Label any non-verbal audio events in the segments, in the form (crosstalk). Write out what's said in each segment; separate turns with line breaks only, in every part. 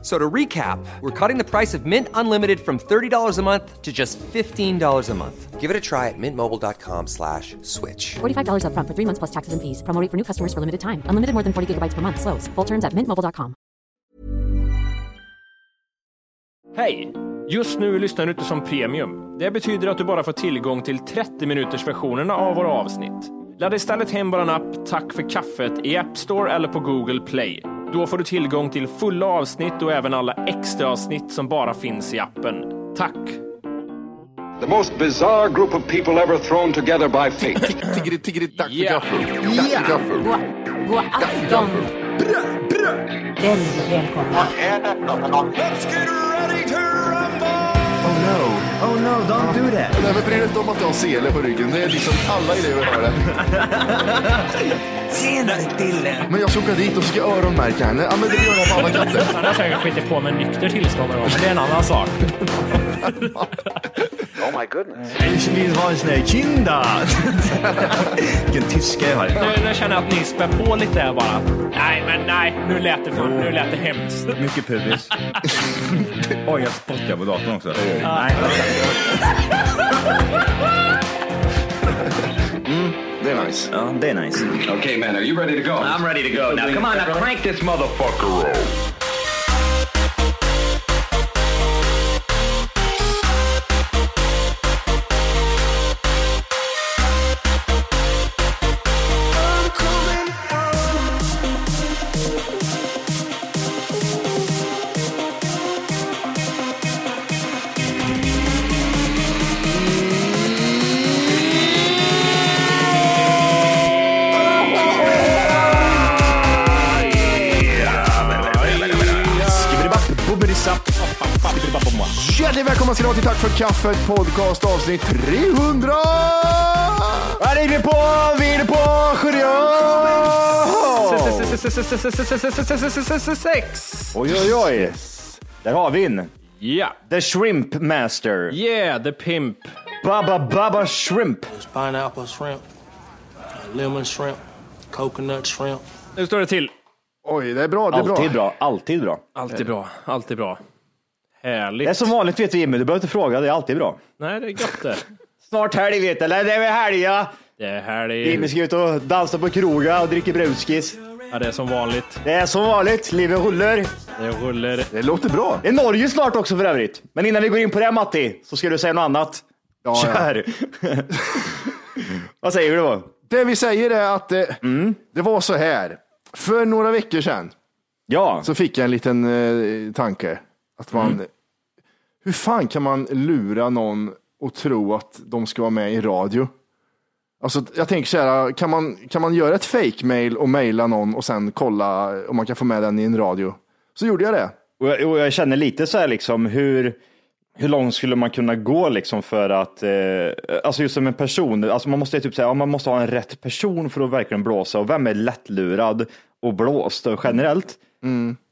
So to recap, we're cutting the price of Mint Unlimited from $30 a month to just $15 a month. Give it a try at mintmobile.com slash switch.
$45 upfront for three months plus taxes and fees. Promo rate for new customers for limited time. Unlimited more than 40 gigabytes per month. Slows. Full terms at mintmobile.com.
Hej! Just nu lyssnar du inte som premium. Det betyder att du bara får tillgång till 30 minuters versionerna av våra avsnitt. Ladda istället hem vår app Tack för kaffet i App Store eller på Google Play. Då får du tillgång till fulla avsnitt och även alla extra avsnitt som bara finns i appen. Tack!
The most bizarre group of people ever thrown together by fate.
Tiggeri, tiggeri, dack för gaffel. För gaffel.
God afton! Väldigt välkomna.
Oh no.
Oh no, don't do that.
Nej, men bry dig inte om att du har sele på ryggen. Det är liksom alla elever har det.
Tjenare Dille!
Men jag ska åka dit och ska öronmärka henne. Ja, men det gör jag på alla katter.
Han har säkert skitit på med nykter tillstånd någon gång, men det är en annan sak. (laughs)
Ich vill ha en sån kinda. (laughs) Vilken tyska jag har.
Nu, nu känner jag att ni spär på lite här bara. Nej, men nej, nu lät det, för, nu lät det hemskt. (laughs)
Mycket pubis. (laughs) Oj, jag spottar på datorn också. Nej.
Det är nice.
Det är nice.
okay, man, are you ready to go?
I'm ready to go now. Come on, now crank this motherfucker up.
Kaffet podcast avsnitt 300!
Vad är det på? Vi är på 70!
Sex!
Oj, oj, oj. Där har vi en.
Ja.
The Shrimp Master.
Yeah, the pimp.
Baba Baba Shrimp.
pineapple shrimp, lemon shrimp, coconut shrimp.
Nu står det till.
Oj, det är bra. Det är bra.
Alltid bra. Alltid bra.
Alltid bra, alltid bra. Härligt.
Det är som vanligt vet du Jimmy, du behöver inte fråga. Det är alltid bra.
Nej, det är gott det. (laughs)
Snart helg vet du. Eller det är väl helg ja.
Det är härligt.
Jimmy ska ut och dansa på kroga och dricka brudskis.
Ja, det är som vanligt.
Det är som vanligt. Livet rullar.
Det rullar.
Det låter bra.
Det är Norge snart också för övrigt. Men innan vi går in på det Matti, så ska du säga något annat.
Ja, ja.
Kör! (laughs) Vad säger du då?
Det vi säger är att eh,
Mm.
det var så här. För några veckor sedan
Ja,
så fick jag en liten eh, tanke. Att man,
Mm.
Hur fan kan man lura någon och tro att de ska vara med i radio? Alltså, jag tänker så här, kan man, kan man göra ett fake-mail och mejla någon och sen kolla om man kan få med den i en radio? Så gjorde jag det.
och jag, och jag känner lite så här liksom hur, hur långt skulle man kunna gå liksom för att, eh, alltså just som en person, alltså man måste typ säga, ja, man måste ha en rätt person för att verkligen blåsa och vem är lättlurad och blåst generellt?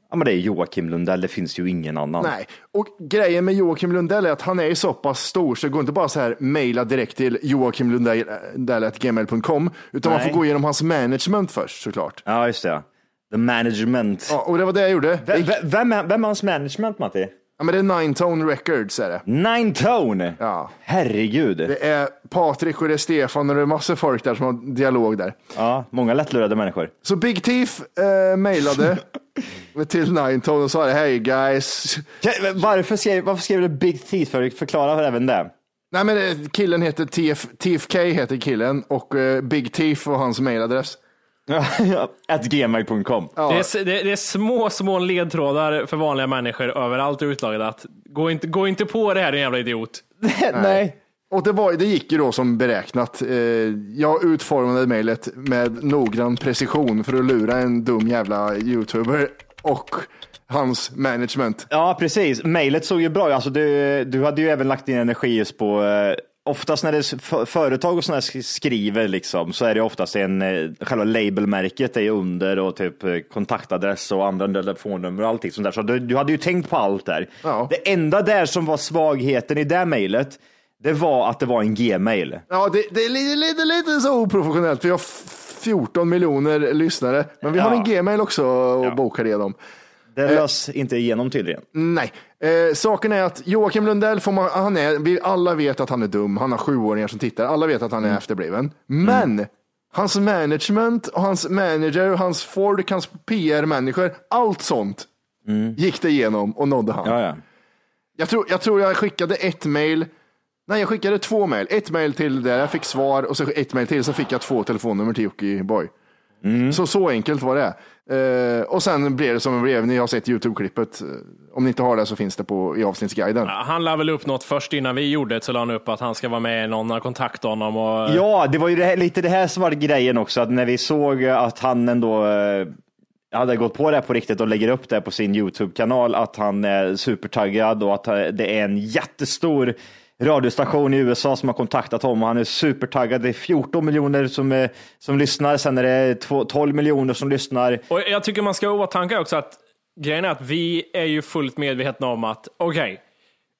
Ja men det är Joakim Lundell, det finns ju ingen annan.
Nej, och grejen med Joakim Lundell är att han är så pass stor så det går inte bara så här mejla direkt till joakimlundell.gmail.com utan man
Nej.
får gå igenom hans management först såklart.
Ja just det. The management.
Ja, och det var det jag gjorde.
V- vem, är, vem är hans management Matti?
Ja, men det är Nine Tone Records är det.
Nine Tone.
Ja.
Herregud.
Det är Patrik och det är Stefan och det är massor folk där som har dialog där.
Ja, många lättlurade människor.
Så Big Thief eh, mejlade (laughs) till Nine Tone och sa hej guys.
Varför skrev, varför skrev du Big Thief för? Förklara även det.
Nej men eh, killen heter TF, TFK heter killen och eh, Big Thief var hans mejladress. (laughs)
At gmail.com.
Ja.
Det, är, det, det är små, små ledtrådar för vanliga människor överallt i utlagdat. Gå inte, gå inte på det här din jävla idiot. (laughs)
Nej.
Och det, var, det gick ju då som beräknat. Eh, jag utformade mejlet med noggrann precision för att lura en dum jävla youtuber och hans management.
Ja, precis. Mejlet såg ju bra ut. alltså, du, du hade ju även lagt din energi just på eh, Oftast när det företag och sådana skriver liksom, så är det oftast en, eh, själva labelmärket är under och typ eh, kontaktadress och andra telefonnummer och allting sånt där. Så du, du hade ju tänkt på allt där.
Ja.
Det enda där som var svagheten i det mejlet, det var att det var en Gmail.
Ja, det, det är lite, lite, lite så oprofessionellt. Vi har f- 14 miljoner lyssnare, men vi har en gmail också att boka det dem.
Det lös inte igenom tydligen.
Nej, eh, saken är att Joakim Lundell, får man, han är, vi alla vet att han är dum. Han har sjuåringar som tittar. Alla vet att han är efterbliven. Men hans management och hans manager hans folk, hans PR-människor, allt sånt gick det igenom och nådde han.
Ja, ja.
Jag, tror, jag tror jag skickade ett mail. Nej, jag skickade två mail. Ett mail till där jag fick svar och så ett mail till så fick jag två telefonnummer till Jockiboi. Så, så enkelt var det. Eh, och sen blev det som det blev. Ni har sett Youtube-klippet. Eh, Om ni inte har det så finns det på, i avsnittsguiden.
Ja, Han la väl upp något först innan vi gjorde det, så la han upp att han ska vara med, någon har kontaktat honom och...
Ja, det var ju det här, lite det här som var grejen också, att när vi såg att han ändå eh, hade gått på det här på riktigt och lägger upp det på sin YouTube-kanal, att han är supertaggad och att eh, det är en jättestor radiostation i USA som har kontaktat honom och han är supertaggad. Det är 14 miljoner som, eh, som lyssnar, sen är det två- 12 miljoner som lyssnar.
Och jag tycker man ska ha i åtanke också att grejen är att vi är ju fullt medvetna om att, okej,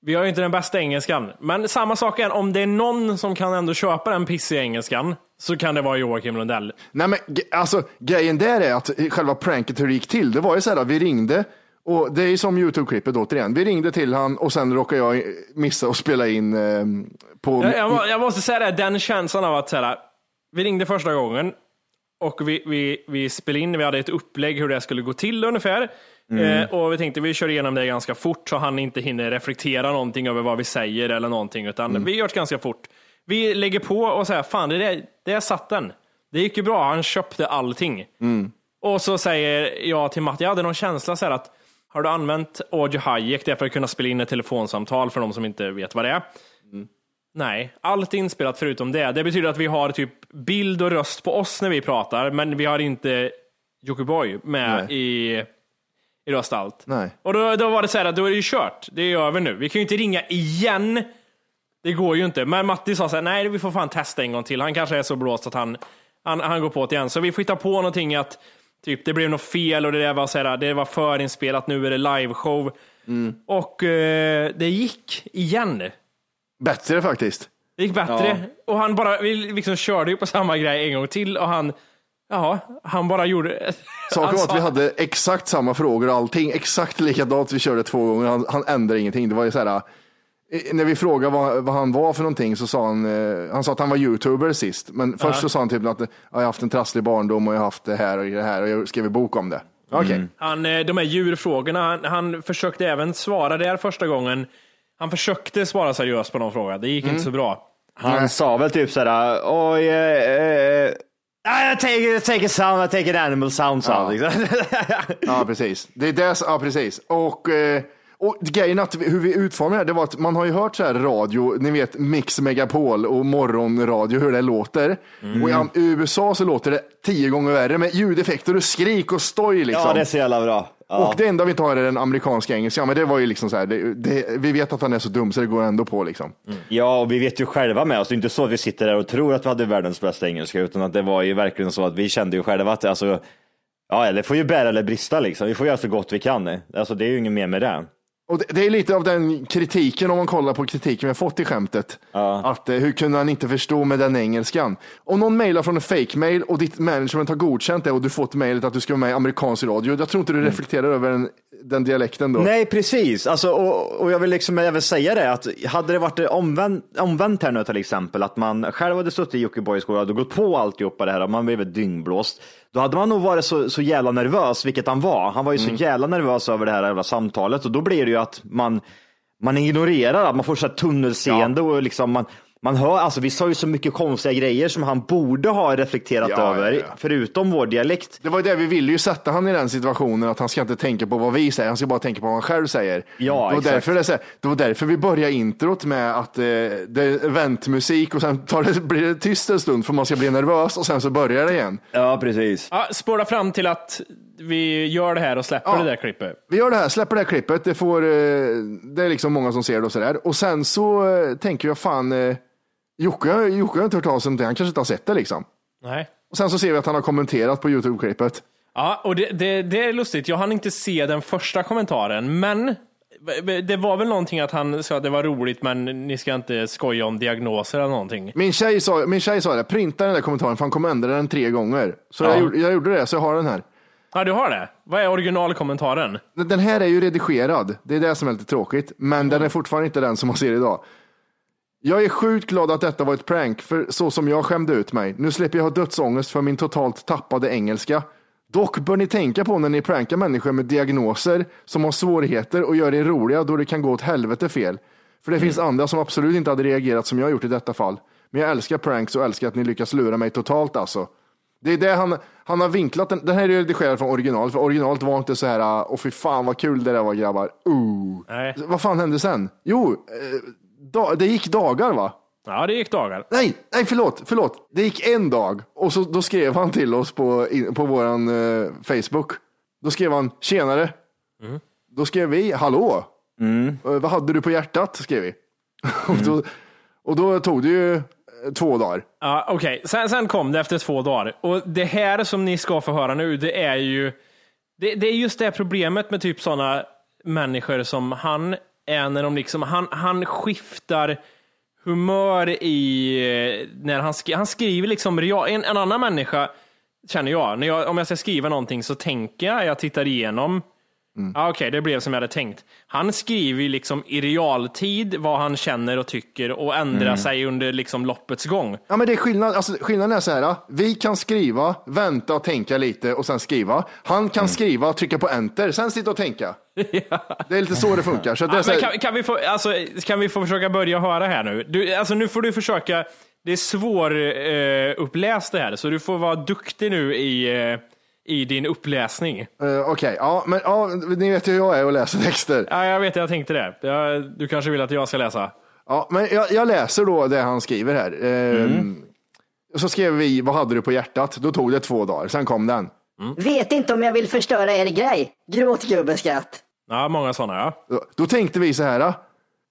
vi har ju inte den bästa engelskan, men samma sak är, om det är någon som kan ändå köpa den pissiga engelskan, så kan det vara Joakim Lundell.
Nej, men alltså, grejen där är att själva pranket hur det gick till, det var ju så här, vi ringde och det är ju som Youtube-klippet återigen. Vi ringde till han och sen råkade jag missa att spela in eh, på...
Jag, jag, må- jag måste säga det, den känslan av att så här, vi ringde första gången och vi, vi, vi spelade in, vi hade ett upplägg hur det skulle gå till ungefär. Eh, och vi tänkte vi kör igenom det ganska fort så han inte hinner reflektera någonting över vad vi säger eller någonting, utan vi gör det ganska fort. Vi lägger på och säger, fan det där, där satt den. Det gick ju bra, han köpte allting. Och så säger jag till Matt, jag hade någon känsla så här att har du använt Audio Hayek det är för att kunna spela in ett telefonsamtal för de som inte vet vad det är? Nej, allt är inspelat förutom det. Det betyder att vi har typ bild och röst på oss när vi pratar, men vi har inte Jockiboi med
Nej.
i, i röst allt.
Nej.
Och då, då var det så här att då är det ju kört. Det är över nu. Vi kan ju inte ringa igen. Det går ju inte. Men Matti sa så här, nej vi får fan testa en gång till. Han kanske är så blåst att han, han, han går på det igen. Så vi får hitta på någonting att typ, det blev något fel och det där var, så här, det var förinspelat, nu är det liveshow.
Mm.
Och eh, det gick igen.
Bättre faktiskt.
Det gick bättre. Och han bara, liksom körde ju på samma grej en gång till och han, jaha, han bara gjorde... (laughs)
Saken var att vi hade exakt samma frågor och allting, exakt likadant. Vi körde två gånger, han, han ändrade ingenting. Det var ju så här, när vi frågade vad, vad han var för någonting så sa han, eh, han sa att han var youtuber sist. Men först så sa han typ att eh, jag har haft en trasslig barndom och jag har haft det här och det här och jag skrev en bok om det. Okej.
Han, eh, de här djurfrågorna, han, han försökte även svara där första gången. Han försökte svara seriöst på de frågorna, det gick
Mm.
inte så bra.
Han sa väl typ sådär, oj, eh, eh, I take, take a sound, I take an animal sound sound. liksom.
Ja, precis. Det är det, ja, precis. Och, eh, och grejen att vi- hur vi utformar det här, det var att man har ju hört så här radio, ni vet Mix Megapol och morgonradio, hur det låter. Och i, USA så låter det tio gånger värre med ljudeffekter och skrik och stoj liksom.
ja, det är så jävla bra. Ja.
Och det enda vi inte har är den amerikanska engelskan, men det var ju liksom så här, det, det, vi vet att han är så dum så det går ändå på liksom.
Ja, och vi vet ju själva med oss, det är inte så att vi sitter där och tror att vi hade världens bästa engelska, utan att det var ju verkligen så att vi kände ju själva att alltså, ja, det får ju bära eller brista liksom. Vi får göra så gott vi kan. Alltså, det är ju inget mer med det.
Och det, det är lite av den kritiken, om man kollar på kritiken vi har fått i skämtet. Att eh, hur kunde han inte förstå med den engelskan? Om någon mejlar från en fake-mail och ditt management har godkänt det och du fått mejlet att du ska vara med i amerikansk radio, jag tror inte du reflekterar över den, den dialekten då.
Nej, precis. Alltså, och, och jag vill liksom även säga det att hade det varit omvänt, omvänt här nu till exempel, att man själv hade suttit i Jockibois skola och gått på alltihopa det här och man blivit dyngblåst, då hade man nog varit så, så jävla nervös, vilket han var. Han var ju så jävla nervös över det här jävla samtalet. Och då blir det ju att man man ignorerar att man får så här tunnelseende och liksom man, Man hör, alltså vi sa ju så mycket konstiga grejer som han borde ha reflekterat
Ja,
över,
ja, ja.
förutom vår dialekt.
Det var ju det vi ville ju sätta han i den situationen att han ska inte tänka på vad vi säger, han ska bara tänka på vad han själv säger.
Ja,
det, var
exakt.
därför det, här- det var därför vi började introt med att eh, det är eventmusik och sen tar det, blir det tyst en stund för man ska bli nervös och sen så börjar det igen.
Ja, precis.
Ja, spåra fram till att vi gör det här och släpper
Ja.
det där klippet.
Vi gör det här, släpper det här klippet, det, får, eh, det är liksom många som ser det och sådär. Och sen så eh, tänker jag fan, eh, Jocke, Jocke har inte hört av sig någonting, han kanske inte har sett det liksom.
Nej.
Och sen så ser vi att han har kommenterat på YouTube-klippet.
Ja, och det, det, det är lustigt. Jag hann inte se den första kommentaren, men det var väl någonting att han sa att det var roligt, men ni ska inte skoja om diagnoser eller någonting.
Min tjej sa, min tjej sa det, printa den där kommentaren för han kommer ändra den tre gånger. Så
Ja.
jag, jag gjorde det, så jag har den här.
Ja, du har det? Vad är originalkommentaren?
Den här är ju redigerad, det är det som är lite tråkigt, men den är fortfarande inte den som man ser idag. Jag är sjukt glad att detta var ett prank, för så som jag skämde ut mig. Nu slipper jag ha dödsångest för min totalt tappade engelska. Dock bör ni tänka på när ni prankar människor med diagnoser som har svårigheter och gör er roliga då det kan gå åt helvete fel. För det finns andra som absolut inte hade reagerat som jag gjort i detta fall. Men jag älskar pranks och älskar att ni lyckas lura mig totalt alltså. Det är det han, han har vinklat, den, den här är redigerad från original, för originalet var inte så här, åh fy fan vad kul det där var grabbar. Ooh.
Nej.
Vad fan hände sen? Jo, eh, da, det gick dagar va?
Ja, det gick dagar.
Nej, nej förlåt, förlåt. Det gick en dag och så, då skrev han till oss på, på våran eh, Facebook. Då skrev han tjenare. Då skrev vi hallå. Eh, vad hade du på hjärtat? skrev vi. (laughs) och, då, och då tog det ju två dagar.
Ja, Okej, sen, sen kom det efter två dagar. Och det här som ni ska få höra nu, det är ju det, det är just det problemet med typ sådana människor som han är när de liksom, han, han skiftar humör i, eh, när han, skri, han skriver liksom, en, en annan människa känner jag, när jag, om jag ska skriva någonting så tänker jag, jag tittar igenom, Ja, Okej, det blev som jag hade tänkt. Han skriver ju liksom i realtid vad han känner och tycker och ändrar sig under liksom loppets gång.
Ja, men det är skillnad. Alltså, skillnaden är så här. Vi kan skriva, vänta och tänka lite och sen skriva. Han kan skriva, trycka på enter, sen sitta och tänka. (laughs) Det är lite så det funkar. Så det är
Ja,
så
men
här,
kan, kan, vi få, alltså, kan vi få försöka börja höra här nu? Du, alltså, nu får du försöka, det är svår eh, uppläst det här, så du får vara duktig nu i, eh, i din uppläsning.
eh, Okej, ja, men ja, ni vet ju hur jag är och läser texter.
Ja, jag vet, jag tänkte det. Jag, du kanske vill att jag ska läsa?
Ja, men jag, jag läser då det han skriver här. Ehm, Så skrev vi, vad hade du på hjärtat? Då tog det två dagar, sen kom den.
Vet inte om jag vill förstöra er grej. Gråtgubbeskratt.
Ja, många sådana ja.
Då, då tänkte vi så här,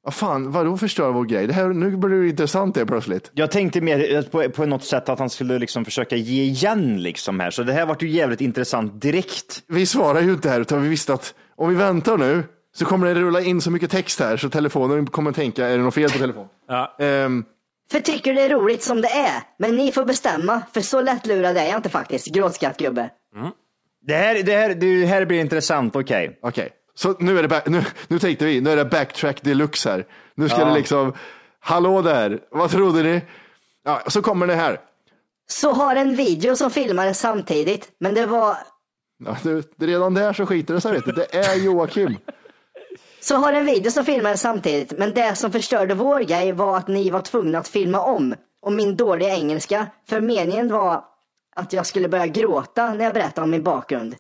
vad fan, vadå förstöra vår grej? Det här, nu blir det intressant det plötsligt.
Jag tänkte mer på, på något sätt att han skulle liksom försöka ge igen liksom här, så det här vart ju jävligt intressant direkt.
Vi svarar ju inte här, utan vi visste att om vi väntar nu så kommer det rulla in så mycket text här så telefonen kommer tänka, är det något fel på telefonen? (laughs)
Ja.
Ehm,
För tycker det är roligt som det är. Men ni får bestämma, för så lättlurad är jag inte faktiskt. Gråtskattgubbe.
Det här, det här, det här blir intressant, okej.
Okej, så nu är det, back, nu, nu tänkte vi, nu är det backtrack deluxe här. Nu ska
Ja.
det liksom, hallå där, vad trodde ni? Ja, så kommer det här.
Så har en video som filmades samtidigt. Men det var
Ja, det- redan där så skiter det sig, vet du. Det är Joakim.
Så har en video som filmades samtidigt, men det som förstörde vår grej var att ni var tvungna att filma om. Och min dåliga engelska, för meningen var att jag skulle börja gråta när jag berättade om min bakgrund.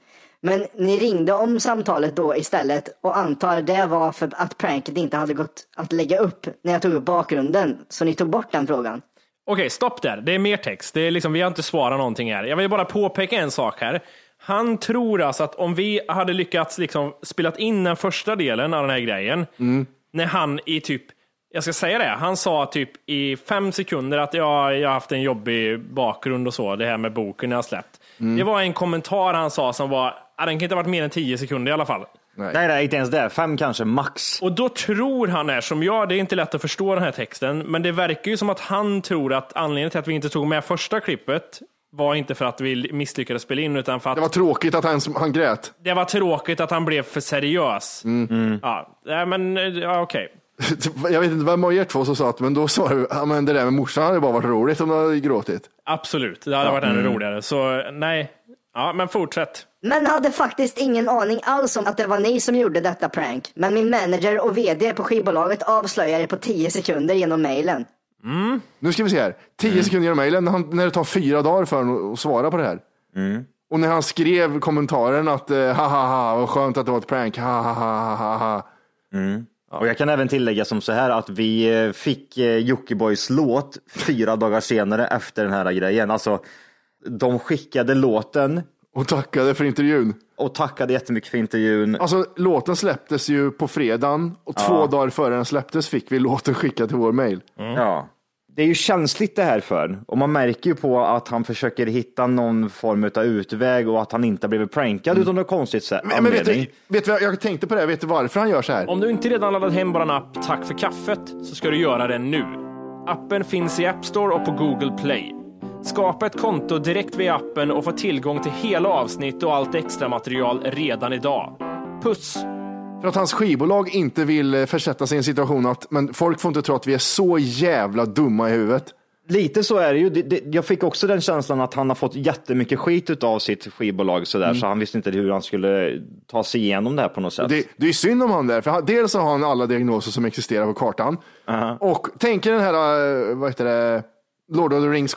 Men ni ringde om samtalet då istället och antar det var för att pranket inte hade gått att lägga upp när jag tog upp bakgrunden. Så ni tog bort den frågan.
Okej, stopp där. Det är mer text. Det är liksom, vi har inte svarat någonting här. Jag vill bara påpeka en sak här. Han tror alltså att om vi hade lyckats liksom spelat in den första delen av den här grejen, när han i typ, jag ska säga det, han sa typ i fem sekunder att ja, jag har haft en jobbig bakgrund och så, det här med boken jag har släppt. Det var en kommentar han sa som var, ja, den kan inte ha varit mer än tio sekunder i alla fall.
Nej.
Nej, nej, inte ens det. Fem kanske, max.
Och då tror han är som jag, det är inte lätt att förstå den här texten, men det verkar ju som att han tror att anledningen till att vi inte tog med första klippet var inte för att vi misslyckades spela in, utan för att
Det var tråkigt att han, han grät.
det var tråkigt att han blev för seriös. Ja, nej, men ja, okej. (laughs)
Jag vet inte vem av er två som sa att, men då sa du, ja, men det där med morsan hade bara varit roligt om du hade gråtit.
Absolut, det hade varit ännu roligare. Så nej, ja, men fortsätt.
Men hade faktiskt ingen aning alls om att det var ni som gjorde detta prank. Men min manager och vd på skivbolaget avslöjade det på 10 sekunder genom mailen.
Nu ska vi se här. Tio sekunder genom mejlen, när, det tar fyra dagar för honom att svara på det här. Och när han skrev kommentaren att eh, ha ha ha, vad skönt att det var ett prank, ha ha ha ha ha.
Och jag kan även tillägga som så här att vi eh, fick eh, Jockibois låt fyra dagar senare efter den här grejen. Alltså, de skickade låten
Och tackade för intervjun.
och tackade jättemycket för intervjun.
Alltså låten släpptes ju på fredagen och två dagar före den släpptes fick vi låten skickad till vår mail.
Ja. Det är ju känsligt det här för och man märker ju på att han försöker hitta någon form av utväg och att han inte har blivit prankad utan något konstigt sätt.
Men, men vet, du, vet du jag tänkte på det, vet du varför han gör så här?
Om du inte redan laddat hem vår app Tack för kaffet så ska du göra det nu. Appen finns i App Store och på Google Play. Skapa ett konto direkt via appen och få tillgång till hela avsnitt och allt extra material redan idag. Puss!
För att hans skivbolag inte vill eh, försätta sig i en situation att men folk får inte tro att vi är så jävla dumma i huvudet.
Lite så är det ju. Det, det, jag fick också den känslan att han har fått jättemycket skit av sitt skivbolag sådär, så han visste inte hur han skulle ta sig igenom det här på något sätt.
Det, det är synd om han där, för han, dels så har han alla diagnoser som existerar på kartan. Och tänk er den här, eh, vad heter det, Lord of the Rings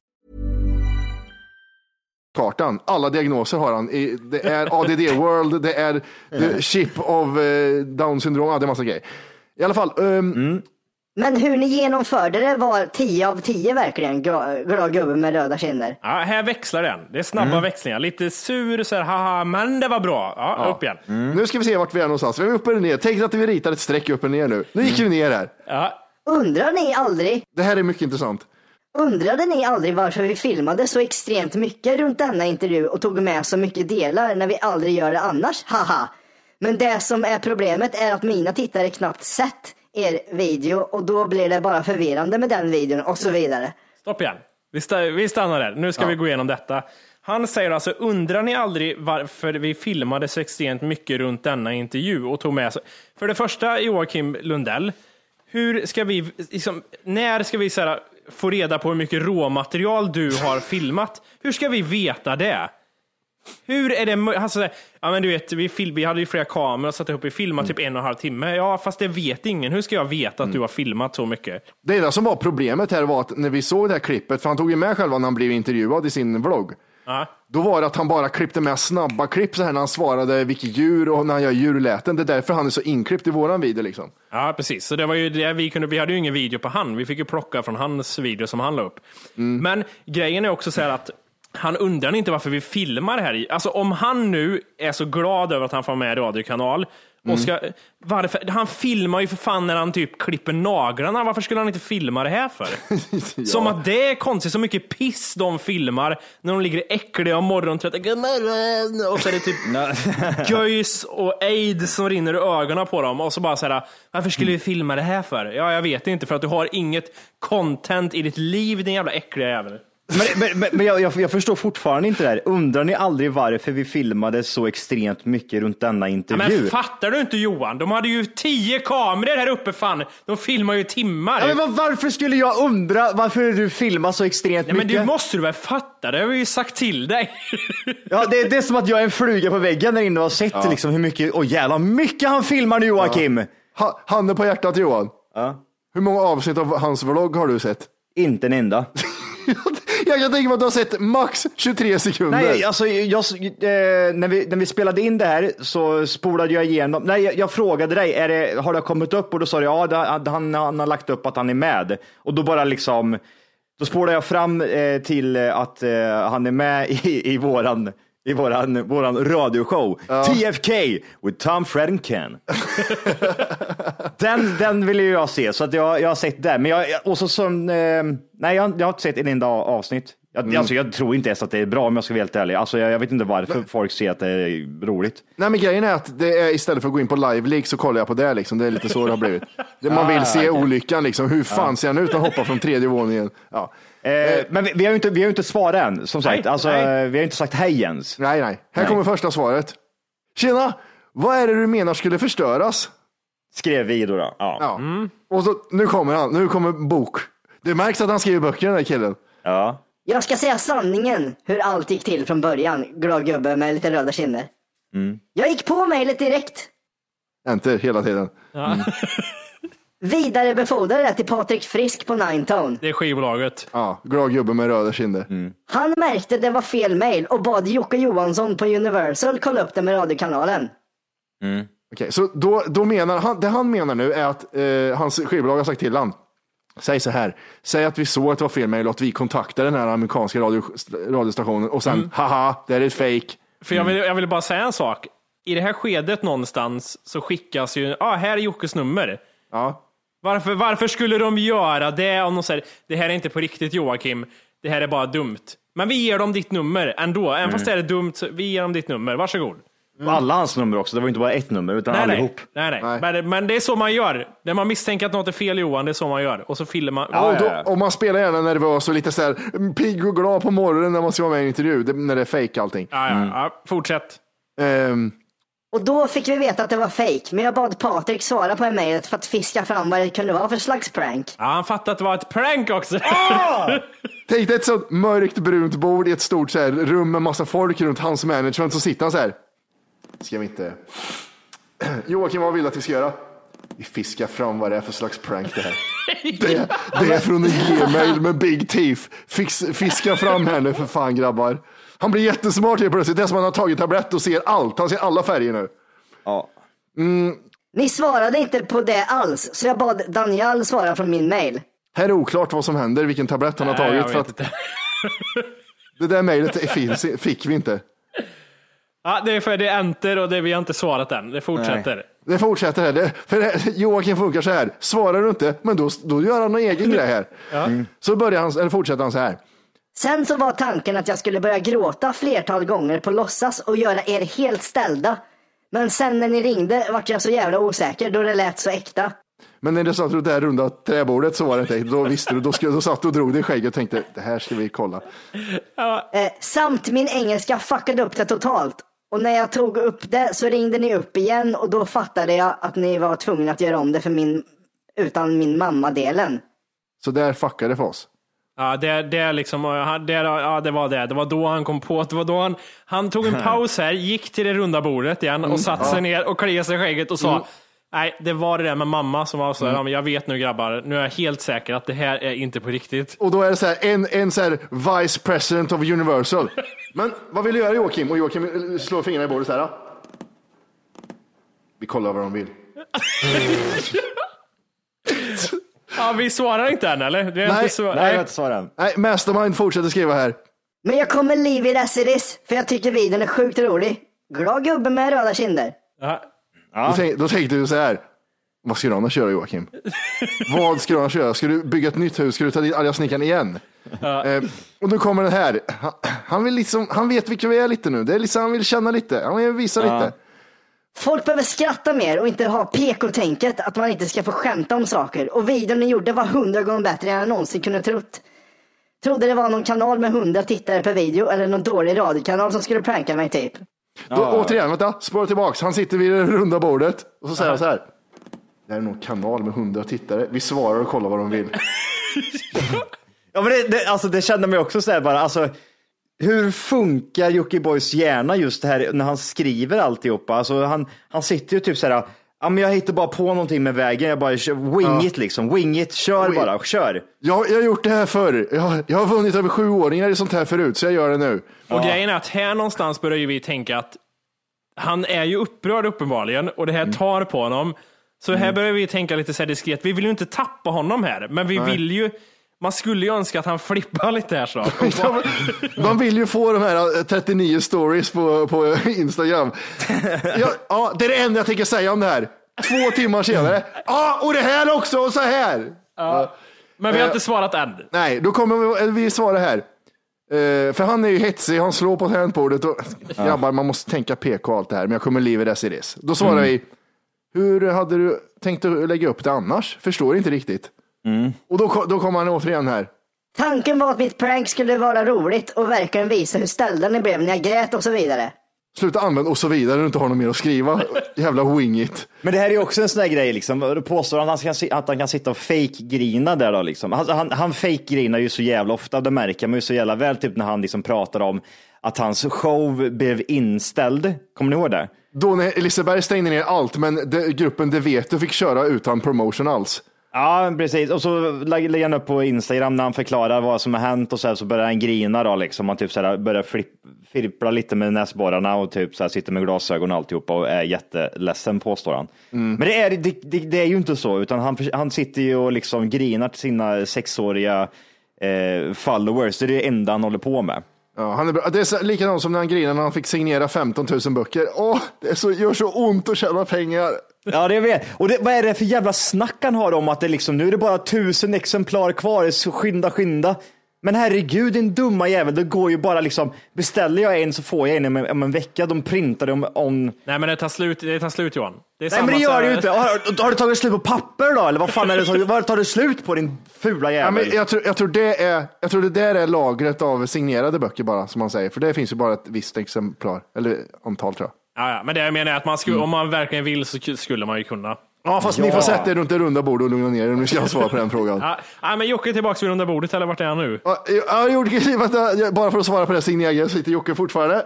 Kartan. Alla diagnoser har han. Det är ADD World, det är the chip of eh, down syndrom, ja, det är massa grejer. I alla fall, ehm,
Men hur ni genomförde det var 10 av 10 verkligen. Glad, gubbe med röda kinder.
Ja, här växlar den. Det är snabba växlingar. Lite sur, så här, haha, men det var bra. Ja, upp igen.
nu ska vi se vart vi är någonstans. Vi är uppe eller ner. Tänk att vi ritar ett streck upp och ner nu. Nu gick vi ner här.
Ja,
Undrar ni aldrig,
Det här är mycket intressant.
Undrade ni aldrig varför vi filmade så extremt mycket runt denna intervju och tog med så mycket delar när vi aldrig gör det annars? Haha. Men det som är problemet är att mina tittare knappt sett er video och då blir det bara förvirrande med den videon och så vidare.
stopp igen. Vi, sta- vi stannar där. Nu ska vi gå igenom detta. Han säger alltså, undrar ni aldrig varför vi filmade så extremt mycket runt denna intervju och tog med så... För det första, Joakim Lundell, hur ska vi, liksom, när ska vi så här, få reda på hur mycket råmaterial du har filmat? Hur ska vi veta det? Hur är det alltså, ja, men du vet, vi, fil- vi hade ju flera kameror och satt ihop, vi filmade typ en och en halv timme. Ja, fast det vet ingen. Hur ska jag veta att du har filmat så mycket?
Det enda som var problemet här var att när vi såg det här klippet, för han tog ju med själva när han blev intervjuad i sin vlogg. Då var det att han bara klippte med snabba klipp så här när han svarade vilket djur och när han gör djurläten. Det är därför han är så inklippt i våran video liksom.
Ja, precis. Så det var ju det vi kunde, vi hade ju ingen video på han. Vi fick ju plocka från hans video som han la upp. Men grejen är också så här att han undrar inte varför vi filmar det här. Alltså om han nu är så glad över att han får med radiokanal och ska, varför, han filmar ju för fan när han typ klipper naglarna. Varför skulle han inte filma det här för? (laughs) Som att det är konstigt, så mycket piss de filmar när de ligger äckliga och morgontrötta. God morgon! Och så är det typ (laughs) göjs och aids som rinner ur ögonen på dem och så bara så här, varför skulle vi filma det här för? Ja, jag vet inte, för att du har inget content i ditt liv, din jävla äckliga jävel.
Men, men, men, men jag, jag, jag förstår fortfarande inte det här. Undrar ni aldrig varför vi filmade så extremt mycket runt denna
Ja,
intervju?
men fattar du inte Johan? De hade ju tio kameror här uppe fan. De filmar ju timmar.
Ja, men var, varför skulle jag undra varför du filmar så extremt
Nej, men
mycket?
det måste du väl fatta? Det har vi ju sagt till dig.
Ja, det, det är som att jag är en fluga på väggen där inne och har sett liksom hur mycket, åh jävlar mycket han filmar nu Joakim.
Ha, handen på hjärtat Johan.
Ja.
Hur många avsnitt av hans vlogg har du sett?
Inte en enda. (laughs) (laughs)
Jag kan tänka mig att du har sett max 23 sekunder.
Nej, alltså, jag, eh, när, vi, när vi spelade in det här så spolade jag igenom. Nej, jag, jag frågade dig, är det, har det kommit upp? Och då sa du ja, det, han, han har lagt upp att han är med. Och då bara liksom, Då spolade jag fram eh, till att eh, han är med i, i våran i våran, våran radioshow. TFK with Tom, Fred and Ken. den, den vill ju jag se, så att jag, jag har sett den. Men jag, och så, som, eh, nej, jag, jag har inte sett en enda avsnitt. Jag, alltså, jag tror inte ens att det är bra om jag ska vara helt ärlig. Alltså, jag, jag vet inte varför folk ser att det är roligt.
Nej men grejen är att det är istället för att gå in på live league så kollar jag på det liksom. Det är lite så det har blivit. Man vill se olyckan liksom. Hur fan ser han ut att hoppa från tredje våningen? Ja.
Eh, men vi, vi har ju inte, vi har inte svarat än, som sagt.
Nej,
alltså,
nej.
eh, Vi har inte sagt hej ens.
Nej, nej. Här
Nej.
kommer första svaret. Tjena! Vad är det du menar skulle förstöras?
Skrev vi då. då. Ja.
Ja. Och så, nu kommer han. Nu kommer bok. Det märks att han skriver böcker den här killen.
ja.
Jag ska säga sanningen hur allt gick till från början. Glad gubbe med lite röda kinder. Jag gick på mejlet direkt.
Enter hela tiden. (laughs)
Vidarebefordrade det till Patrik Frisk på Ninetone.
Det är skivbolaget.
Ja, glad gubbe med röda kinder.
Han märkte det var fel mejl och bad Jocke Johansson på Universal kolla upp det med radiokanalen.
Okej, så då, då menar han, det han menar nu är att eh, hans skivbolag har sagt till han. Säg så här, säg att vi såg att det var fel mejl och att vi kontaktade den här amerikanska radio, radiostationen och sen, haha, det är ett fake.
För jag vill, jag vill bara säga en sak. I det här skedet någonstans så skickas ju, ah, här är Jockes nummer.
Ja.
Varför, varför skulle de göra det om de säger, det här är inte på riktigt Joakim, det här är bara dumt. Men vi ger dem ditt nummer ändå, även fast det är dumt, vi ger dem ditt nummer, varsågod.
Alla hans nummer också. Det var inte bara ett nummer, utan
Nej,
allihop.
nej, nej.
Nej.
Men, men det är så man gör. När man misstänker att något är fel Johan, det är så man gör. Och så fyller man.
och, då, och man spelar gärna nervös och lite så här mm, pigg och glad på morgonen när man ska vara med i en intervju, det, när det är fake allting.
Ja, ja, ja, fortsätt.
Ehm,
Och då fick vi veta att det var fake, men jag bad Patrik svara på mejlet för att fiska fram vad det kunde vara för slags prank.
Ja, han fattade att det var ett prank också. (laughs)
Tänk dig ett sånt mörkt brunt bord i ett stort så här, rum med massa folk runt hans management, så sitter han så här. Ska vi inte... (clears throat) Joakim, vad vill du att vi ska göra? Vi fiskar fram vad det är för slags prank det här. (laughs) Det, det är från en gmail med big teeth. Fix, fiska fram här nu för fan grabbar. Han blir jättesmart helt plötsligt. Det är som att han har tagit tablett och ser allt. Han ser alla färger nu.
Ja.
Ni svarade inte på det alls, så jag bad Daniel svara från min mail.
Här är oklart vad som händer, vilken tablett han har
Nej,
tagit. För att (laughs) det där mejlet finns, fick vi inte.
Ja, det är för det är enter och det vi har inte svarat än. Det fortsätter.
Det fortsätter här. Det, för det, Joakim funkar så här. Svarar du inte, men då, då gör han någon egen grej här. (laughs) Mm. Så börjar han, eller fortsätter han så här.
Sen så var tanken att jag skulle börja gråta flertal gånger på låtsas och göra er helt ställda. Men sen när ni ringde vart jag så jävla osäker då det lät så äkta.
Men när du satt runt det här runda träbordet så var det inte Då visste du, då, skulle, då satt du och drog dig i skägget och tänkte det här ska vi kolla.
Eh, samt min engelska fuckade upp det totalt. Och när jag tog upp det så ringde ni upp igen och då fattade jag att ni var tvungna att göra om det för min, utan min mamma-delen.
Så där fuckade det för oss.
Ja, det, det, är liksom, det, ja, det var det. Det var då han kom på. Det var då han, han tog en (laughs) paus här, gick till det runda bordet igen och satte sig ner och kliade sig i skägget och sa Nej, det var det där med mamma som var så här, "Ja, men jag vet nu grabbar, nu är jag helt säker att det här är inte på riktigt.
Och då är det så här, en, en så här vice president of Universal. Men vad vill du göra Joakim? Och Joakim slår fingrarna i bordet så här. "Ja." Vi kollar vad de vill. (laughs)
Ja, vi svarar inte än eller? Vi har
Nej,
inte svar-
Nej, jag har inte svarat än.
Nej, Mastermind fortsätter skriva här.
Men jag kommer leave it as it is, för jag tycker videon är sjukt rolig. Glad gubbe med röda kinder.
Ja.
Då, tänk, då tänkte du så här. Vad ska du annars göra Joakim? vad ska du annars göra? Ska du bygga ett nytt hus? Ska du ta dit arga snickaren igen? Eh, och nu kommer den här. Han, han, vill liksom, han vet vilka vi är lite nu. Det är liksom, han vill känna lite. Han vill visa lite.
Folk behöver skratta mer och inte ha PK-tänket att man inte ska få skämta om saker. Och videon ni gjorde var hundra gånger bättre än jag någonsin kunde trott. Trodde det var någon kanal med hundra tittare per video eller någon dålig radiokanal som skulle pranka mig typ.
Då, återigen, vänta, spåra tillbaks. Han sitter vid det runda bordet och så säger han så här. Det här är nog en kanal med hundra tittare. Vi svarar och kollar vad de vill. (laughs)
Ja, men det, det, alltså, det kände mig också så här bara, alltså, hur funkar Jockibois hjärna just det här när han skriver alltihopa? Alltså, han, han sitter ju typ så här, ja, men jag hittar bara på någonting med vägen, jag bara wing it liksom, wing it, kör
Wing-
bara, kör.
Jag, jag har gjort det här förr. Jag, jag har vunnit över sjuåringar i sånt här förut, så jag gör det nu.
Och grejen är att här någonstans börjar ju vi tänka att han är ju upprörd uppenbarligen och det här tar på honom. Så här börjar vi tänka lite så här diskret, vi vill ju inte tappa honom här, men vi vill ju man skulle ju önska att han flippar lite här så. (laughs)
Man vill ju få de här eh, 39 stories på, på Instagram. Ja, ja, det är det enda jag tänker säga om det här. Två timmar senare. Ja, och det här också och så här. Ja.
Men vi har
Eh,
inte svarat än.
Nej, då kommer vi, vi svara här. Eh, för han är ju hetsig, han slår på tangentbordet och grabbar, man måste tänka PK och allt det här, men jag kommer it as it is. Då svarar
Mm.
vi, hur hade du tänkt att lägga upp det annars? Förstår inte riktigt.
Mm.
Och då, då kommer han återigen här.
Tanken var att mitt prank skulle vara roligt och verkligen visa hur ställda ni blev när jag grät och så vidare.
Sluta använda och så vidare, du inte har något mer att skriva. Jävla wing it.
Men det här är ju också en sån där grej, liksom. Då påstår att han, ska, att han kan sitta och fake-grina där då, liksom. Han, han, han fake-grinar ju så jävla ofta, det märker man ju så jävla väl, typ när han liksom pratar om att hans show blev inställd. Kommer ni ihåg det?
Då när Liseberg stängde ner allt, men det, gruppen Det vet du fick köra utan promotion alls.
Ja, precis. Och så lä- lägger han upp på Instagram när han förklarar vad som har hänt och så, här, så börjar han grina då liksom. Han typ så här, börjar flipp, firpla lite med näsborrarna och typ så här, sitter med glasögon och alltihopa och är jätteledsen påstår han. Men det är, det, det, det är ju inte så, utan han, han sitter ju och liksom grinar till sina sexåriga eh, followers. Det är det enda han håller på med.
Ja, han är bra. Det är så, likadant som när han grinade när han fick signera 15 000 böcker. Åh, det är så, gör så ont att tjäna pengar.
Ja, det vet Och det, vad är det för jävla snack han har om att det liksom, nu är det bara tusen exemplar kvar, skynda, skynda. Men herregud, din dumma jävel, det går ju bara liksom, beställer jag en så får jag en om en, om en vecka, de printar dem om...
Nej men det tar slut, det tar slut Johan. Det är
Nej men det gör det ju inte. Har, har det tagit slut på papper då? Eller vad fan är det, tagit- (laughs) vad tar det slut på din fula
Ja,
jävel?
men jag, tror, jag, tror det är, jag tror det där är lagret av signerade böcker bara, som man säger. För det finns ju bara ett visst exemplar, eller antal tror jag.
Ja, ja, men det jag menar är att man skulle, om man verkligen vill så ku- skulle man ju kunna.
Ja, fast ni får sätta er runt det runda bordet och lugna ner er om ni ska ha svar på den (laughs) frågan.
Ja, ja, men Jocke är tillbaka vid runda bordet, eller vart är han nu?
Ja, Ja, Jocke, (laughs) vänta, bara för att svara på det, signera sitter Jocke fortfarande.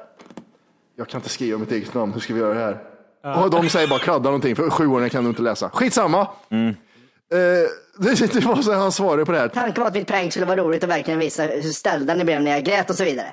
Jag kan inte skriva mitt eget namn, hur ska vi göra det här? Och de säger bara kladda någonting, för sjuåringar kan du inte läsa. Skitsamma. Eh, det, det var så han svarade på det här.
Tanken var att mitt prank skulle vara roligt och verkligen visa hur ställda ni blev när jag grät och så vidare.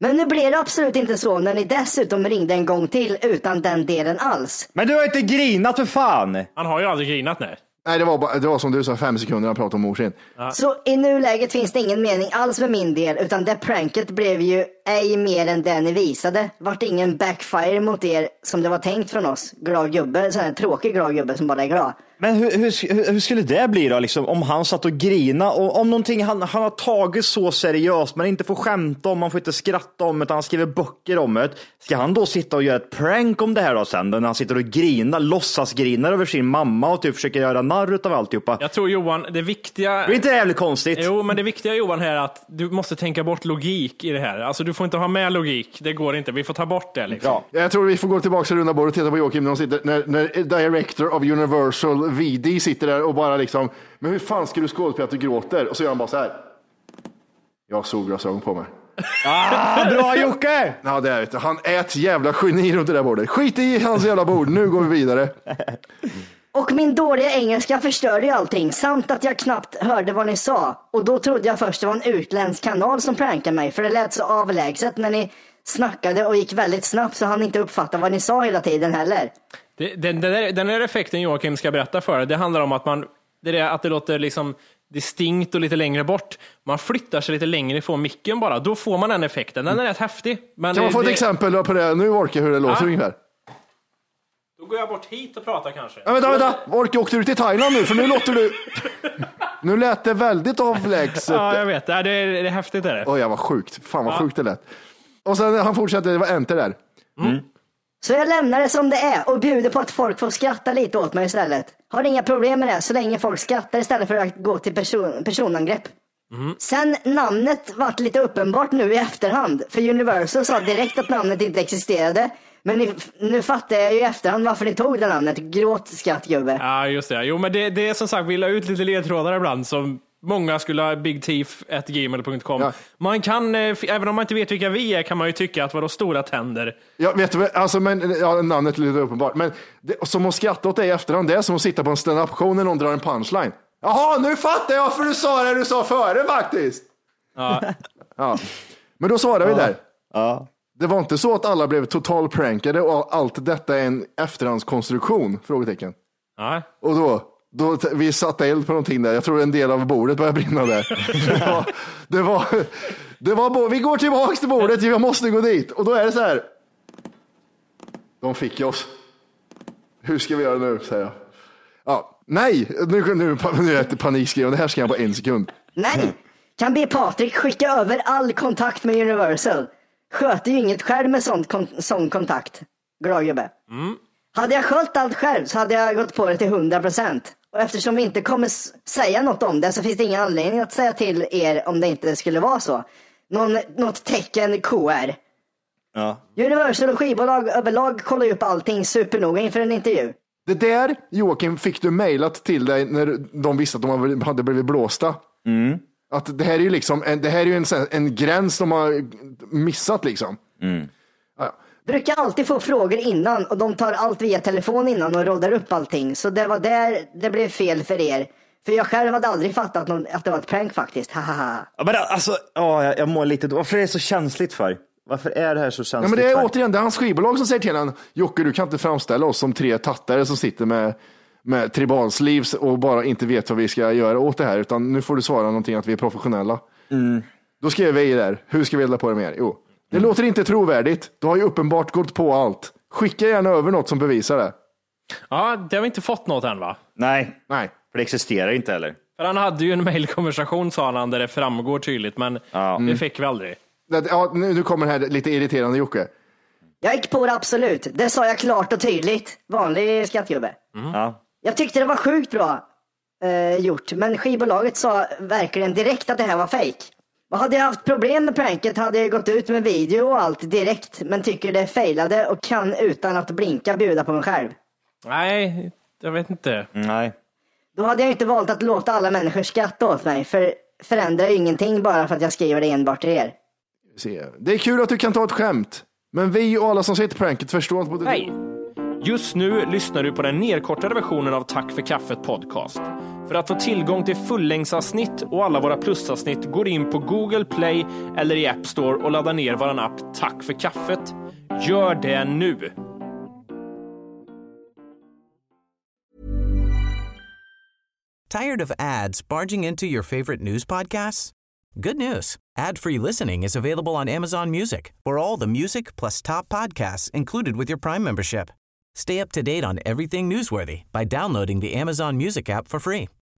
Men nu blev det absolut inte så när ni dessutom ringde en gång till utan den delen alls.
Men du har inte grinat för fan!
Han har ju aldrig grinat nej.
Nej, det var, bara, det var som du sa, fem sekunder han pratade om mor sin.
Så i nuläget finns det ingen mening alls med min del utan det pranket blev ju ej mer än det ni visade. Vart ingen backfire mot er som det var tänkt från oss. Glad gubbe, sån här tråkig glad gubbe som bara är glad.
Men hur, hur, hur- skulle det bli då, liksom, om han satt och grina och om någonting han, han har tagit så seriöst, man inte får skämta om, man får inte skratta om, utan han skriver böcker om det. Ska han då sitta och göra ett prank om det här då sen, när han sitter och grinar, låtsas grinar över sin mamma och typ försöker göra narr utav alltihopa?
Jag tror Johan, det viktiga...
Det är inte det jävligt konstigt?
Jo, men det viktiga Johan här är att du måste tänka bort logik i det här. Alltså du får inte ha med logik, det går inte. Vi får ta bort det liksom.
Ja.
Jag tror vi får gå tillbaka till runda bordet och titta på Joakim när, sitter, när, när Director of Universal VD sitter där och bara liksom, men hur fan ska du skådespela att du gråter? Och så gör han bara så här. Jag har solglasögon på mig.
Ah, bra Jocke!
Ja, det är det. Han är ett jävla geni runt det där bordet. Skit i hans jävla bord, nu går vi vidare.
Och min dåliga engelska förstörde ju allting samt att jag knappt hörde vad ni sa. Och då trodde jag först det var en utländsk kanal som prankade mig för det lät så avlägset när ni snackade och gick väldigt snabbt så han inte uppfatta vad ni sa hela tiden heller.
Det, den, den, där, den där effekten Joakim ska berätta för det handlar om att man, det är att det låter liksom distinkt och lite längre bort. Man flyttar sig lite längre ifrån micken bara, då får man den effekten. Den är rätt häftig. Men
Kan man få ett
det,
exempel på det? Nu orkar jag hur det låter
Ja.
ungefär.
Då går jag bort hit och pratar kanske.
Ja, vänta, vänta. Orkar åkte du till Thailand nu? För nu låter du... Nu lät det väldigt avlägset.
Ja, jag vet. Det är, det är, häftigt är det.
Oj, vad sjukt. Fan vad sjukt det lät. Och sen han fortsätter, det var enter där.
Så jag lämnar det som det är och bjuder på att folk får skratta lite åt mig istället. Har inga problem med det så länge folk skrattar istället för att gå till person, personangrepp. Sen namnet vart lite uppenbart nu i efterhand. För Universal sa direkt att namnet inte existerade. Men ni, nu fattar jag ju i efterhand varför ni tog det namnet. Gråt skrattgubbe.
Ja, just det. Jo, men det, det är som sagt, vi la ut lite ledtrådar ibland som många skulle ha bigteeth.gmail.com.
Ja.
Man kan, eh, även om man inte vet vilka vi är, kan man ju tycka att vadå stora tänder?
Ja, vet du, alltså, men, ja, namnet är lite uppenbart. Men det, som att skratta åt det i efterhand, det är som att sitta på en stand-up show när någon drar en punchline. Jaha, nu fattar jag varför du sa det du sa före faktiskt.
Ja. (laughs)
Ja. Men då svarar vi där.
Ja.
Det var inte så att alla blev total prankade och allt detta är en efterhandskonstruktion? Frågetecken.
Ja.
Och då, då, vi satte eld på någonting där. Jag tror en del av bordet började brinna där. Det var, det var, det var, vi går tillbaks till bordet, jag måste gå dit. Och då är det så här. De fick oss. Hur ska vi göra nu, säger jag. Ja, nej, nu, nu, nu är jag panikskriven. Det här ska jag på en sekund.
Nej! Kan be Patrik skicka över all kontakt med Universal. Sköter ju inget själv med sån, kon, sån kontakt. Glad gubbe. Hade jag skött allt själv så hade jag gått på det till 100%. Och eftersom vi inte kommer säga något om det så finns det ingen anledning att säga till er om det inte skulle vara så. Någon, något tecken KR.
Ja.
Universal och skivbolag överlag kollar ju upp allting supernoga inför en intervju.
Det där, Joakim, fick du mejlat till dig när de visste att de hade blivit blåsta. Att det här är ju liksom, en, det här är ju en, en gräns de har missat liksom.
Brukar alltid få frågor innan och de tar allt via telefon innan och råddar upp allting. Så det var där det blev fel för er. För jag själv hade aldrig fattat någon, att det var ett prank faktiskt. Hahaha.
Ja, Men alltså, ja, jag, jag mår lite, varför är det så känsligt för? Varför är det här så
Ja,
känsligt
men det är
för?
återigen, det är hans skivbolag som säger till honom, Jocke du kan inte framställa oss som tre tattare som sitter med, med tribalsleeves och bara inte vet vad vi ska göra åt det här, utan nu får du svara någonting att vi är professionella. Då skrev vi där, hur ska vi elda på det mer? Jo, det låter inte trovärdigt, du har ju uppenbart gått på allt. Skicka gärna över något som bevisar det.
Ja, det har vi inte fått något än va?
Nej,
Nej.
för det existerar inte heller.
För han hade ju en mejlkonversation sa han där det framgår tydligt, men det fick vi aldrig.
Det- Ja, nu, nu kommer det här lite irriterande Jocke.
Jag gick på det absolut. Det sa jag klart och tydligt. Vanlig skattgubbe.
Ja.
Jag tyckte det var sjukt bra eh, gjort, men skivbolaget sa verkligen direkt att det här var fake. Hade jag haft problem med pranket hade jag gått ut med video och allt direkt, men tycker det failade och kan utan att blinka bjuda på mig själv.
Nej, jag vet inte.
Nej.
Då hade jag inte valt att låta alla människor skratta åt mig, för förändrar ju ingenting bara för att jag skriver det enbart till er.
Se. Det är kul att du kan ta ett skämt, men vi och alla som sett pranket förstår inte. Både
Hej! Just nu lyssnar du på den nedkortade versionen av Tack för kaffet podcast. För att få tillgång till fullängdsavsnitt och alla våra plusavsnitt går in på Google Play eller i App Store och laddar ner vår app Tack för kaffet. Gör det nu!
Tired of ads barging into your favorite news podcasts? Good news. Ad-free listening is available on Amazon Music for all the music plus top podcasts included with your Prime membership. Stay up to date on everything newsworthy by downloading the Amazon Music app for free